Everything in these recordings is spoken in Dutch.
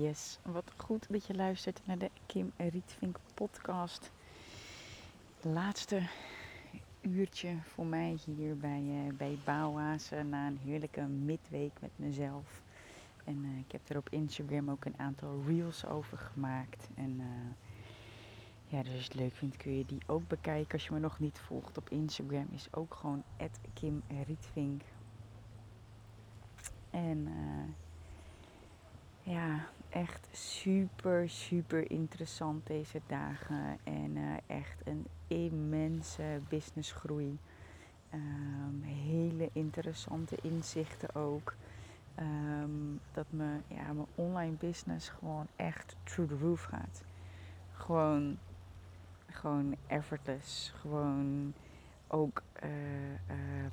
Yes, wat goed dat je luistert naar de Kim Rietvink podcast. Laatste uurtje voor mij hier bij, uh, bij na een heerlijke midweek met mezelf. En uh, ik heb er op Instagram ook een aantal reels over gemaakt. En uh, ja, dus als je het leuk vindt kun je die ook bekijken. Als je me nog niet volgt op Instagram is ook gewoon Kim Rietvink. En ja, echt super, super interessant deze dagen. En uh, echt een immense businessgroei. Um, hele interessante inzichten ook. Um, dat mijn, ja, mijn online business gewoon echt through the roof gaat. Gewoon, gewoon effortless. Gewoon ook uh,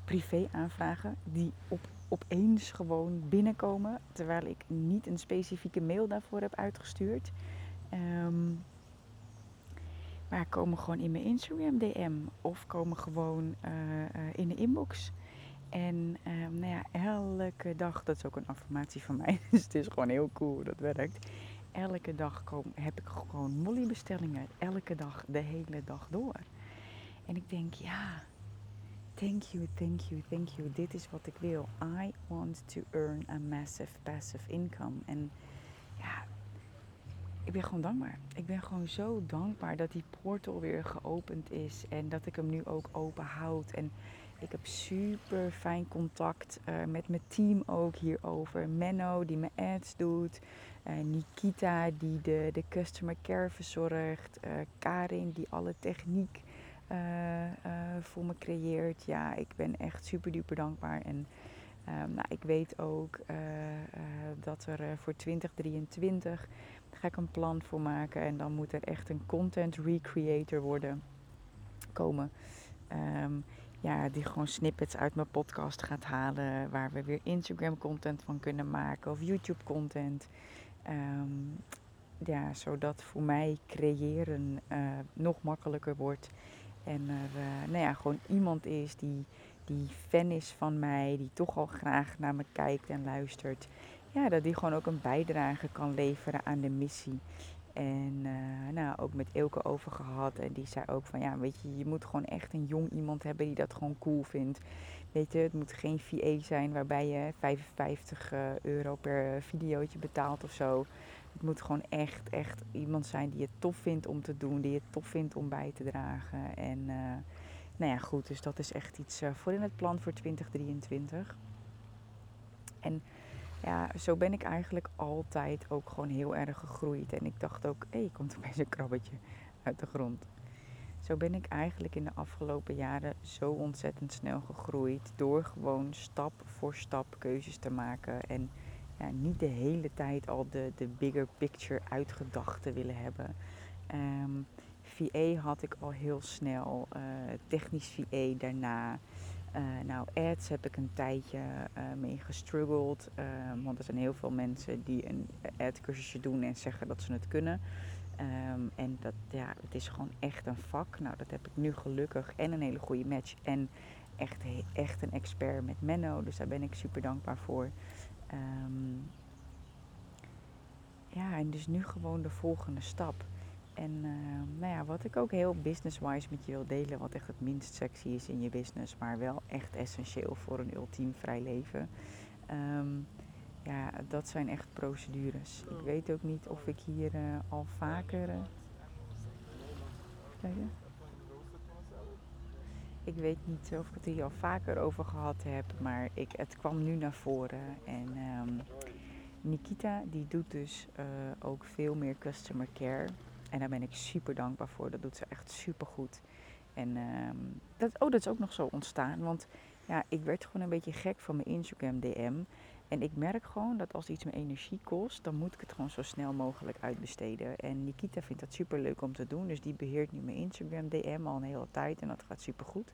privé aanvragen die op opeens gewoon binnenkomen. Terwijl ik niet een specifieke mail daarvoor heb uitgestuurd. Um, maar komen gewoon in mijn Instagram DM of komen gewoon uh, uh, in de inbox. En um, nou ja, elke dag, dat is ook een affirmatie van mij, dus het is gewoon heel cool dat werkt. Elke dag kom, heb ik gewoon molly bestellingen. Elke dag, de hele dag door. En ik denk, ja, Thank you, thank you, thank you. Dit is wat ik wil. I want to earn a massive passive income. En ja, ik ben gewoon dankbaar. Ik ben gewoon zo dankbaar dat die portal weer geopend is. En dat ik hem nu ook open houd. En ik heb super fijn contact uh, met mijn team ook hierover. Menno die mijn ads doet. Uh, Nikita die de, de customer care verzorgt. Uh, Karin die alle techniek uh, uh, voor me creëert. Ja, ik ben echt super duper dankbaar. En um, nou, ik weet ook uh, dat er voor 2023 ga ik een plan voor maken. En dan moet er echt een content recreator worden komen. Um, ja, die gewoon snippets uit mijn podcast gaat halen. Waar we weer Instagram content van kunnen maken. Of YouTube content. Um, ja, zodat voor mij creëren nog makkelijker wordt. En er uh, nou ja, gewoon iemand is die, die fan is van mij, die toch al graag naar me kijkt en luistert. Ja, dat die gewoon ook een bijdrage kan leveren aan de missie. En uh, nou, ook met Elke over gehad. En die zei ook van ja, weet je, je moet gewoon echt een jong iemand hebben die dat gewoon cool vindt. Weet je, het moet geen VA zijn waarbij je 55 uh, euro per videootje betaalt of zo. Het moet gewoon echt, echt iemand zijn die het tof vindt om te doen, die het tof vindt om bij te dragen. En uh, nou ja, goed, dus dat is echt iets uh, voor in het plan voor 2023. En ja, zo ben ik eigenlijk altijd ook gewoon heel erg gegroeid. En ik dacht ook, hé, hey, komt opeens een krabbetje uit de grond. Zo ben ik eigenlijk in de afgelopen jaren zo ontzettend snel gegroeid. Door gewoon stap voor stap keuzes te maken. En ja, niet de hele tijd al de, de bigger picture uitgedacht te willen hebben. Um, VA had ik al heel snel, uh, technisch VA daarna. Uh, nou, ads heb ik een tijdje uh, mee gestruggeld. Uh, want er zijn heel veel mensen die een ad-cursusje doen en zeggen dat ze het kunnen. Um, en dat, ja, het is gewoon echt een vak. Nou, dat heb ik nu gelukkig. En een hele goede match. En echt, echt een expert met Menno. Dus daar ben ik super dankbaar voor. Um, ja, en dus nu gewoon de volgende stap. En uh, nou ja, wat ik ook heel business-wise met je wil delen, wat echt het minst sexy is in je business, maar wel echt essentieel voor een ultiem vrij leven. Um, ja, dat zijn echt procedures. Ik weet ook niet of ik hier uh, al vaker. Uh, ik weet niet of ik het hier al vaker over gehad heb, maar ik, het kwam nu naar voren. En um, Nikita die doet dus uh, ook veel meer customer care. En daar ben ik super dankbaar voor. Dat doet ze echt super goed. En um, dat, oh, dat is ook nog zo ontstaan. Want ja, ik werd gewoon een beetje gek van mijn Instagram DM. En ik merk gewoon dat als iets me energie kost, dan moet ik het gewoon zo snel mogelijk uitbesteden. En Nikita vindt dat super leuk om te doen. Dus die beheert nu mijn Instagram DM al een hele tijd en dat gaat super goed.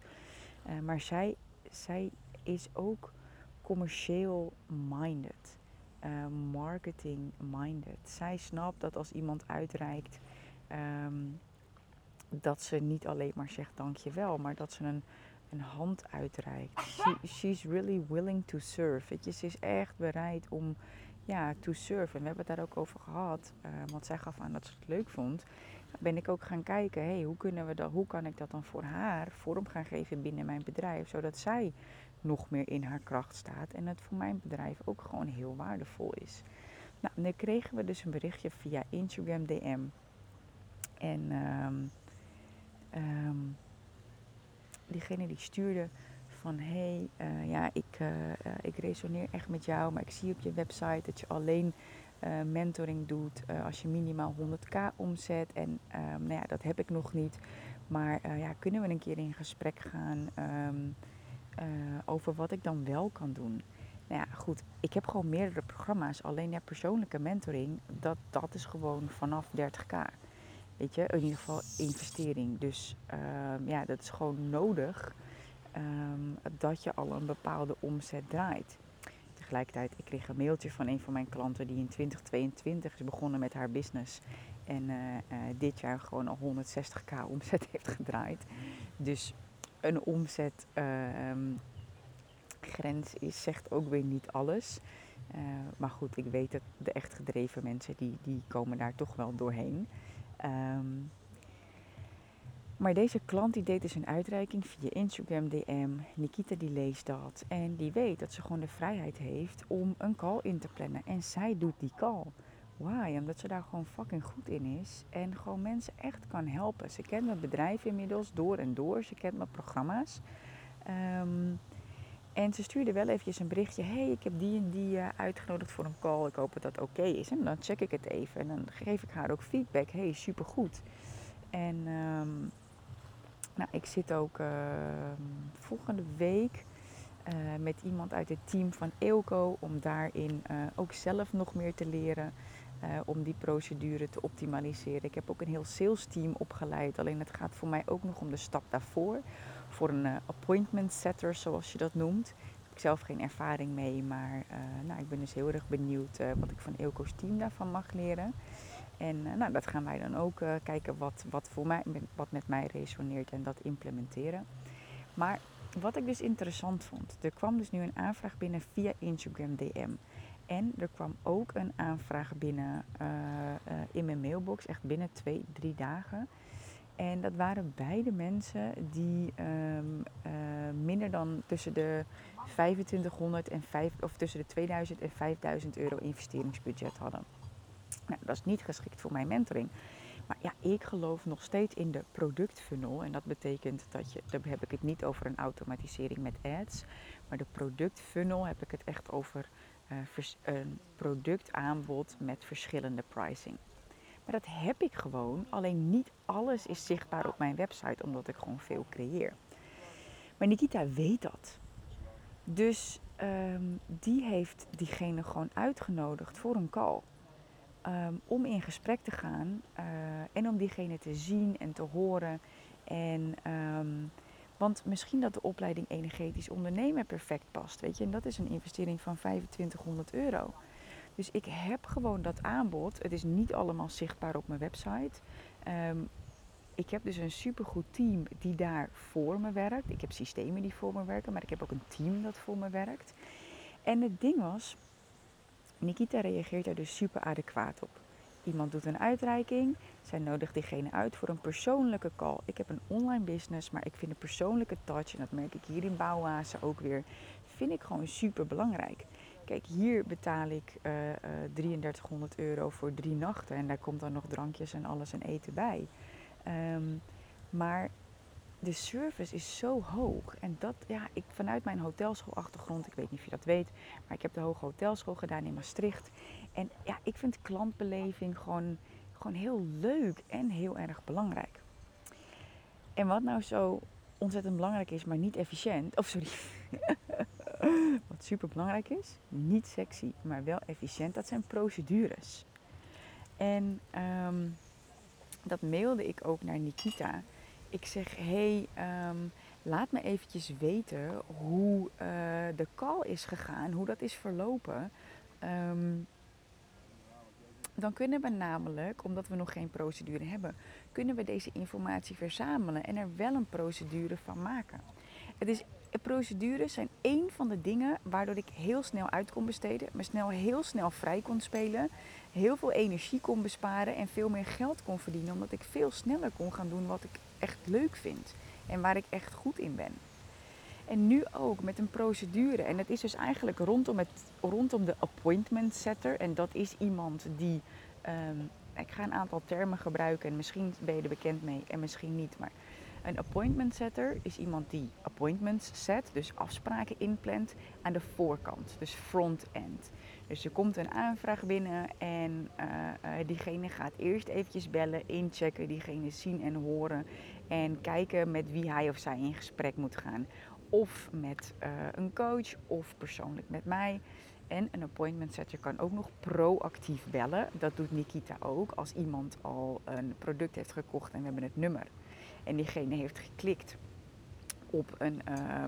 Uh, maar zij, zij is ook commercieel minded. Uh, marketing minded. Zij snapt dat als iemand uitreikt, um, dat ze niet alleen maar zegt dankjewel, maar dat ze een een hand uitreikt. She, she's really willing to serve. Weet je, ze is echt bereid om ja, to serve. En we hebben het daar ook over gehad, uh, want zij gaf aan dat ze het leuk vond. Ben ik ook gaan kijken, hey, hoe, kunnen we dat, hoe kan ik dat dan voor haar vorm gaan geven binnen mijn bedrijf, zodat zij nog meer in haar kracht staat en het voor mijn bedrijf ook gewoon heel waardevol is. Nou, nu kregen we dus een berichtje via Instagram DM. En um, um, diegene die stuurde van hé, hey, uh, ja, ik, uh, ik resoneer echt met jou, maar ik zie op je website dat je alleen mentoring doet als je minimaal 100k omzet. En um, nou ja, dat heb ik nog niet. Maar ja, kunnen we een keer in gesprek gaan um, over wat ik dan wel kan doen? Nou ja, goed, ik heb gewoon meerdere programma's. Alleen ja, persoonlijke mentoring, dat, dat is gewoon vanaf 30k. In ieder geval investering. Dus um, ja, dat is gewoon nodig um, dat je al een bepaalde omzet draait. Tegelijkertijd, ik kreeg een mailtje van een van mijn klanten die in 2022 is begonnen met haar business. En uh, uh, dit jaar gewoon al 160k omzet heeft gedraaid. Dus een omzetgrens ehm, is, zegt ook weer niet alles. Uh, maar goed, ik weet dat de echt gedreven mensen die, die komen daar toch wel doorheen. Um, maar deze klant die deed dus een uitreiking via Instagram DM. Nikita die leest dat. En die weet dat ze gewoon de vrijheid heeft om een call in te plannen. En zij doet die call. Why? Omdat ze daar gewoon fucking goed in is. En gewoon mensen echt kan helpen. Ze kent mijn bedrijf inmiddels door en door. Ze kent mijn programma's. Um, en ze stuurde wel eventjes een berichtje. hey, ik heb die en die uh, uitgenodigd voor een call. Ik hoop dat dat oké is. En dan check ik het even. En dan geef ik haar ook feedback. hey, supergoed. En... Um, nou, ik zit ook uh, volgende week uh, met iemand uit het team van Eelco om daarin uh, ook zelf nog meer te leren. om die procedure te optimaliseren. Ik heb ook een heel sales team opgeleid. Alleen het gaat voor mij ook nog om de stap daarvoor. Voor een appointment setter, zoals je dat noemt. Daar heb ik zelf geen ervaring mee. Maar nou, ik ben dus heel erg benieuwd wat ik van Eelco's team daarvan mag leren. En nou, dat gaan wij dan ook kijken wat, wat, voor mij, wat met mij resoneert en dat implementeren. Maar wat ik dus interessant vond, er kwam dus nu een aanvraag binnen via Instagram DM. En er kwam ook een aanvraag binnen in mijn mailbox, echt binnen twee, drie dagen. En dat waren beide mensen die um, minder dan tussen de 2500 en 5, of tussen de 2000 en 5000 euro investeringsbudget hadden. Nou, dat is niet geschikt voor mijn mentoring. Maar ja, ik geloof nog steeds in de productfunnel. En dat betekent dat je, daar heb ik het niet over een automatisering met ads. Maar de productfunnel heb ik het echt over uh, een productaanbod met verschillende pricing. Maar dat heb ik gewoon. Alleen niet alles is zichtbaar op mijn website, omdat ik gewoon veel creëer. Maar Nikita weet dat. Dus um, die heeft diegene gewoon uitgenodigd voor een call. Um, om in gesprek te gaan uh, en om diegene te zien en te horen. En, um, want misschien dat de opleiding energetisch ondernemen perfect past, weet je. En dat is een investering van 2500 euro. Dus ik heb gewoon dat aanbod. Het is niet allemaal zichtbaar op mijn website. Um, ik heb dus een supergoed team die daar voor me werkt. Ik heb systemen die voor me werken, maar ik heb ook een team dat voor me werkt. En het ding was, Nikita reageert daar dus super adequaat op. Iemand doet een uitreiking, zij nodigt diegene uit voor een persoonlijke call. Ik heb een online business, maar ik vind een persoonlijke touch, en dat merk ik hier in Bouwhazen ook weer, vind ik gewoon super belangrijk. Kijk, hier betaal ik uh, uh, 3300 euro voor drie nachten en daar komt dan nog drankjes en alles en eten bij. Um, maar de service is zo hoog. En dat, ja, ik vanuit mijn hotelschoolachtergrond, ik weet niet of je dat weet, maar ik heb de Hoge Hotelschool gedaan in Maastricht. En ja, ik vind klantbeleving gewoon, gewoon heel leuk en heel erg belangrijk. En wat nou zo ontzettend belangrijk is, maar niet efficiënt, of sorry, wat super belangrijk is, niet sexy, maar wel efficiënt, dat zijn procedures. En um, dat mailde ik ook naar Nikita ik zeg, hey, um, laat me eventjes weten hoe uh, de call is gegaan, hoe dat is verlopen. Um, dan kunnen we namelijk, omdat we nog geen procedure hebben, kunnen we deze informatie verzamelen en er wel een procedure van maken. Het is procedures zijn één van de dingen waardoor ik heel snel uit kon besteden, me snel heel snel vrij kon spelen, heel veel energie kon besparen en veel meer geld kon verdienen, omdat ik veel sneller kon gaan doen wat ik echt leuk vind en waar ik echt goed in ben. En nu ook met een procedure. En het is dus eigenlijk rondom, het, rondom de appointment setter. En dat is iemand die. Ehm, ik ga een aantal termen gebruiken en misschien ben je er bekend mee en misschien niet. Maar een appointment setter is iemand die appointments zet, dus afspraken inplant aan de voorkant, dus front-end. Dus er komt een aanvraag binnen en uh, uh, diegene gaat eerst eventjes bellen, inchecken, diegene zien en horen en kijken met wie hij of zij in gesprek moet gaan. Of met uh, een coach of persoonlijk met mij. En een appointment setter kan ook nog proactief bellen. Dat doet Nikita ook. Als iemand al een product heeft gekocht en we hebben het nummer. En diegene heeft geklikt op een, uh,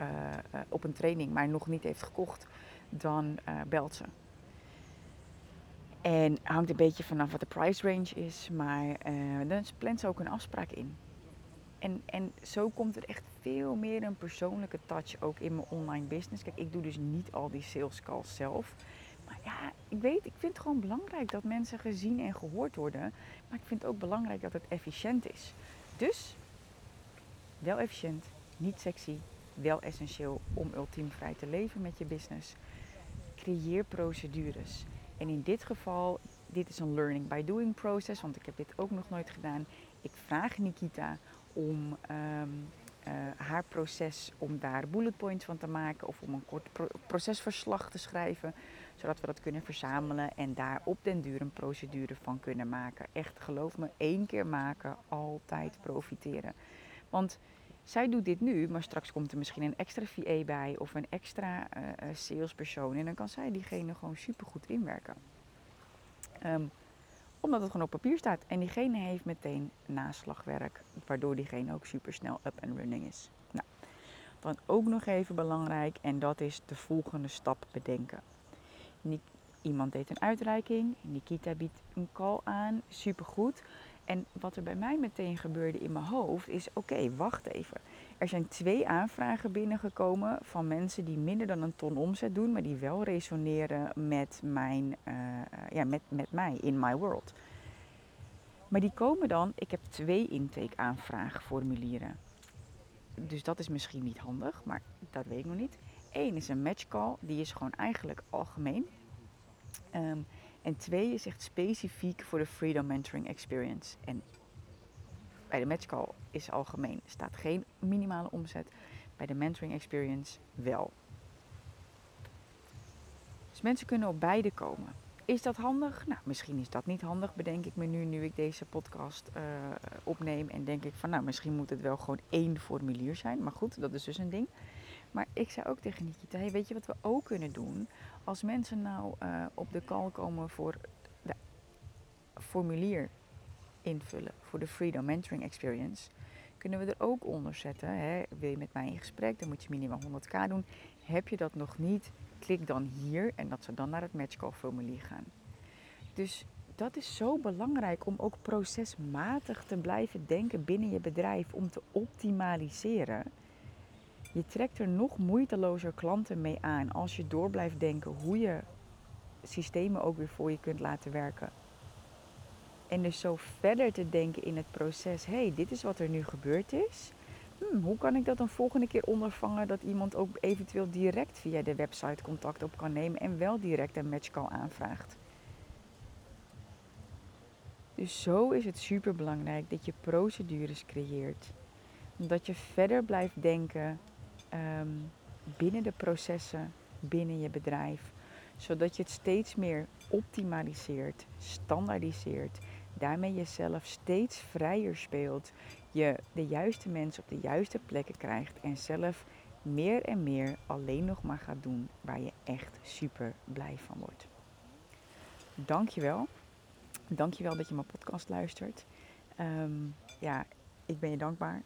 uh, op een training, maar nog niet heeft gekocht, dan belt ze. En hangt een beetje vanaf wat de price range is, maar dan plant ze ook een afspraak in. En, en zo komt er echt veel meer een persoonlijke touch ook in mijn online business. Kijk, ik doe dus niet al die sales calls zelf. Maar ja, ik weet, ik vind het gewoon belangrijk dat mensen gezien en gehoord worden. Maar ik vind het ook belangrijk dat het efficiënt is. Dus, wel efficiënt, niet sexy, wel essentieel om ultiem vrij te leven met je business. Creëer procedures. En in dit geval, dit is een learning by doing process, want ik heb dit ook nog nooit gedaan. Ik vraag Nikita om um, uh, haar proces, om daar bullet points van te maken of om een kort pro procesverslag te schrijven, zodat we dat kunnen verzamelen en daar op den duur een procedure van kunnen maken. Echt, geloof me, één keer maken, altijd profiteren. Want zij doet dit nu, maar straks komt er misschien een extra VA bij of een extra uh, salespersoon en dan kan zij diegene gewoon supergoed inwerken. Um, omdat het gewoon op papier staat. En diegene heeft meteen naslagwerk, waardoor diegene ook super snel up and running is. Nou, dan ook nog even belangrijk en dat is de volgende stap bedenken. Iemand deed een uitreiking, Nikita biedt een call aan, supergoed. En wat er bij mij meteen gebeurde in mijn hoofd is: oké, wacht even. Er zijn twee aanvragen binnengekomen van mensen die minder dan een ton omzet doen, maar die wel resoneren met, mijn, uh, ja, met, met mij in my world. Maar die komen dan, ik heb twee intake aanvraagformulieren. Dus dat is misschien niet handig, maar dat weet ik nog niet. Eén is een match call, die is gewoon eigenlijk algemeen. Um, en twee is echt specifiek voor de Freedom Mentoring Experience. En bij de match call is algemeen, staat geen minimale omzet. Bij de Mentoring Experience wel. Dus mensen kunnen op beide komen. Is dat handig? Nou, misschien is dat niet handig, bedenk ik me nu, nu ik deze podcast uh, opneem. En denk ik van, nou, misschien moet het wel gewoon één formulier zijn. Maar goed, dat is dus een ding. Maar ik zei ook tegen Nikita, hey, weet je wat we ook kunnen doen? Als mensen nou uh, op de call komen voor de formulier invullen voor de Freedom Mentoring Experience, kunnen we er ook onder zetten. Hè? Wil je met mij in gesprek, dan moet je minimaal 100k doen. Heb je dat nog niet, klik dan hier en dat ze dan naar het matchcall formulier gaan. Dus dat is zo belangrijk om ook procesmatig te blijven denken binnen je bedrijf om te optimaliseren. Je trekt er nog moeitelozer klanten mee aan als je door blijft denken hoe je systemen ook weer voor je kunt laten werken. En dus zo verder te denken in het proces. hey, dit is wat er nu gebeurd is. Hmm, hoe kan ik dat een volgende keer ondervangen dat iemand ook eventueel direct via de website contact op kan nemen en wel direct een matchcall aanvraagt? Dus zo is het super belangrijk dat je procedures creëert. Dat je verder blijft denken um, binnen de processen, binnen je bedrijf. Zodat je het steeds meer optimaliseert, standaardiseert. Daarmee jezelf steeds vrijer speelt. Je de juiste mensen op de juiste plekken krijgt. En zelf meer en meer alleen nog maar gaat doen waar je echt super blij van wordt. Dankjewel. Dankjewel dat je mijn podcast luistert. Um, ja, ik ben je dankbaar.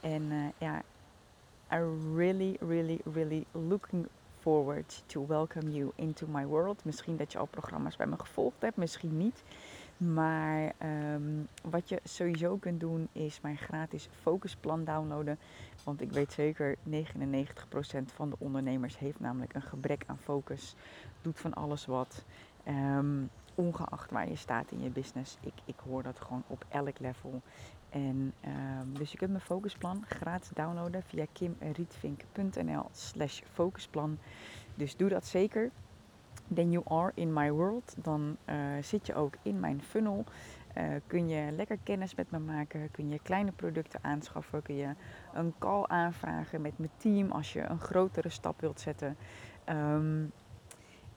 En uh, ja, I really, really, really looking forward to welcome you into my world. Misschien dat je al programma's bij me gevolgd hebt, misschien niet. Maar ehm, wat je sowieso kunt doen is mijn gratis focusplan downloaden. Want ik weet zeker, 99% van de ondernemers heeft namelijk een gebrek aan focus. Doet van alles wat. Um, ongeacht waar je staat in je business. Ik, ik hoor dat gewoon op elk level. En um, dus je kunt mijn focusplan gratis downloaden via kimrietvink.nl slash focusplan. Dus doe dat zeker. Then you are in my world. Dan uh, zit je ook in mijn funnel. Uh, kun je lekker kennis met me maken. Kun je kleine producten aanschaffen. Kun je een call aanvragen met mijn team als je een grotere stap wilt zetten. Um,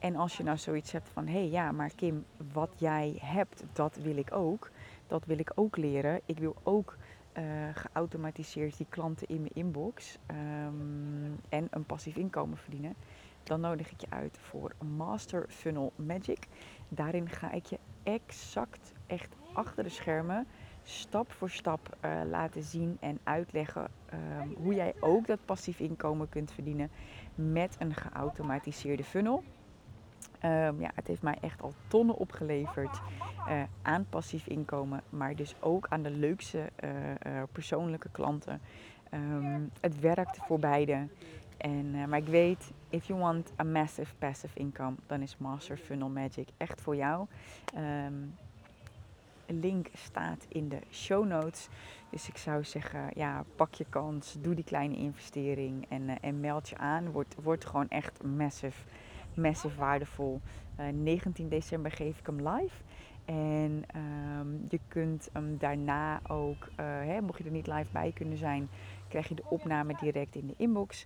en als je nou zoiets hebt van, hé hey, ja, maar Kim, wat jij hebt, dat wil ik ook. Dat wil ik ook leren. Ik wil ook uh, geautomatiseerd die klanten in mijn inbox um, en een passief inkomen verdienen. Dan nodig ik je uit voor Master Funnel Magic. Daarin ga ik je exact, echt achter de schermen, stap voor stap uh, laten zien en uitleggen um, hoe jij ook dat passief inkomen kunt verdienen met een geautomatiseerde funnel. Um, ja, het heeft mij echt al tonnen opgeleverd uh, aan passief inkomen, maar dus ook aan de leukste uh, uh, persoonlijke klanten. Um, het werkt voor beide. En, maar ik weet, if you want a massive passive income, dan is Master Funnel Magic echt voor jou. Um, link staat in de show notes. Dus ik zou zeggen, ja, pak je kans, doe die kleine investering en, en meld je aan. Wordt, wordt gewoon echt massive massive waardevol. Uh, eh, 19 december geef ik hem live. En um, je kunt hem daarna ook, uh, hè, mocht je er niet live bij kunnen zijn, krijg je de opname direct in de inbox.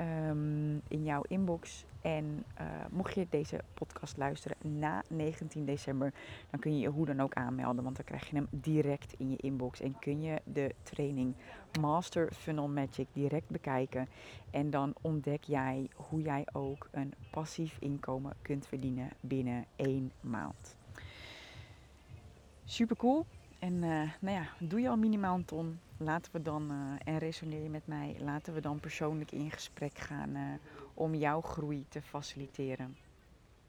Um, in jouw inbox. En uh, mocht je deze podcast luisteren na 19 december, dan kun je je hoe dan ook aanmelden. Want dan krijg je hem direct in je inbox. En kun je de training Master Funnel Magic direct bekijken. En dan ontdek jij hoe jij ook een passief inkomen kunt verdienen binnen één maand. Super cool. En uh, nou ja, doe je al minimaal een ton? Laten we dan, uh, en resoneer je met mij, laten we dan persoonlijk in gesprek gaan uh, om jouw groei te faciliteren.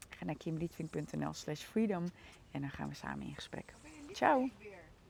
Ga naar kimrietvink.nl slash freedom en dan gaan we samen in gesprek. Ciao!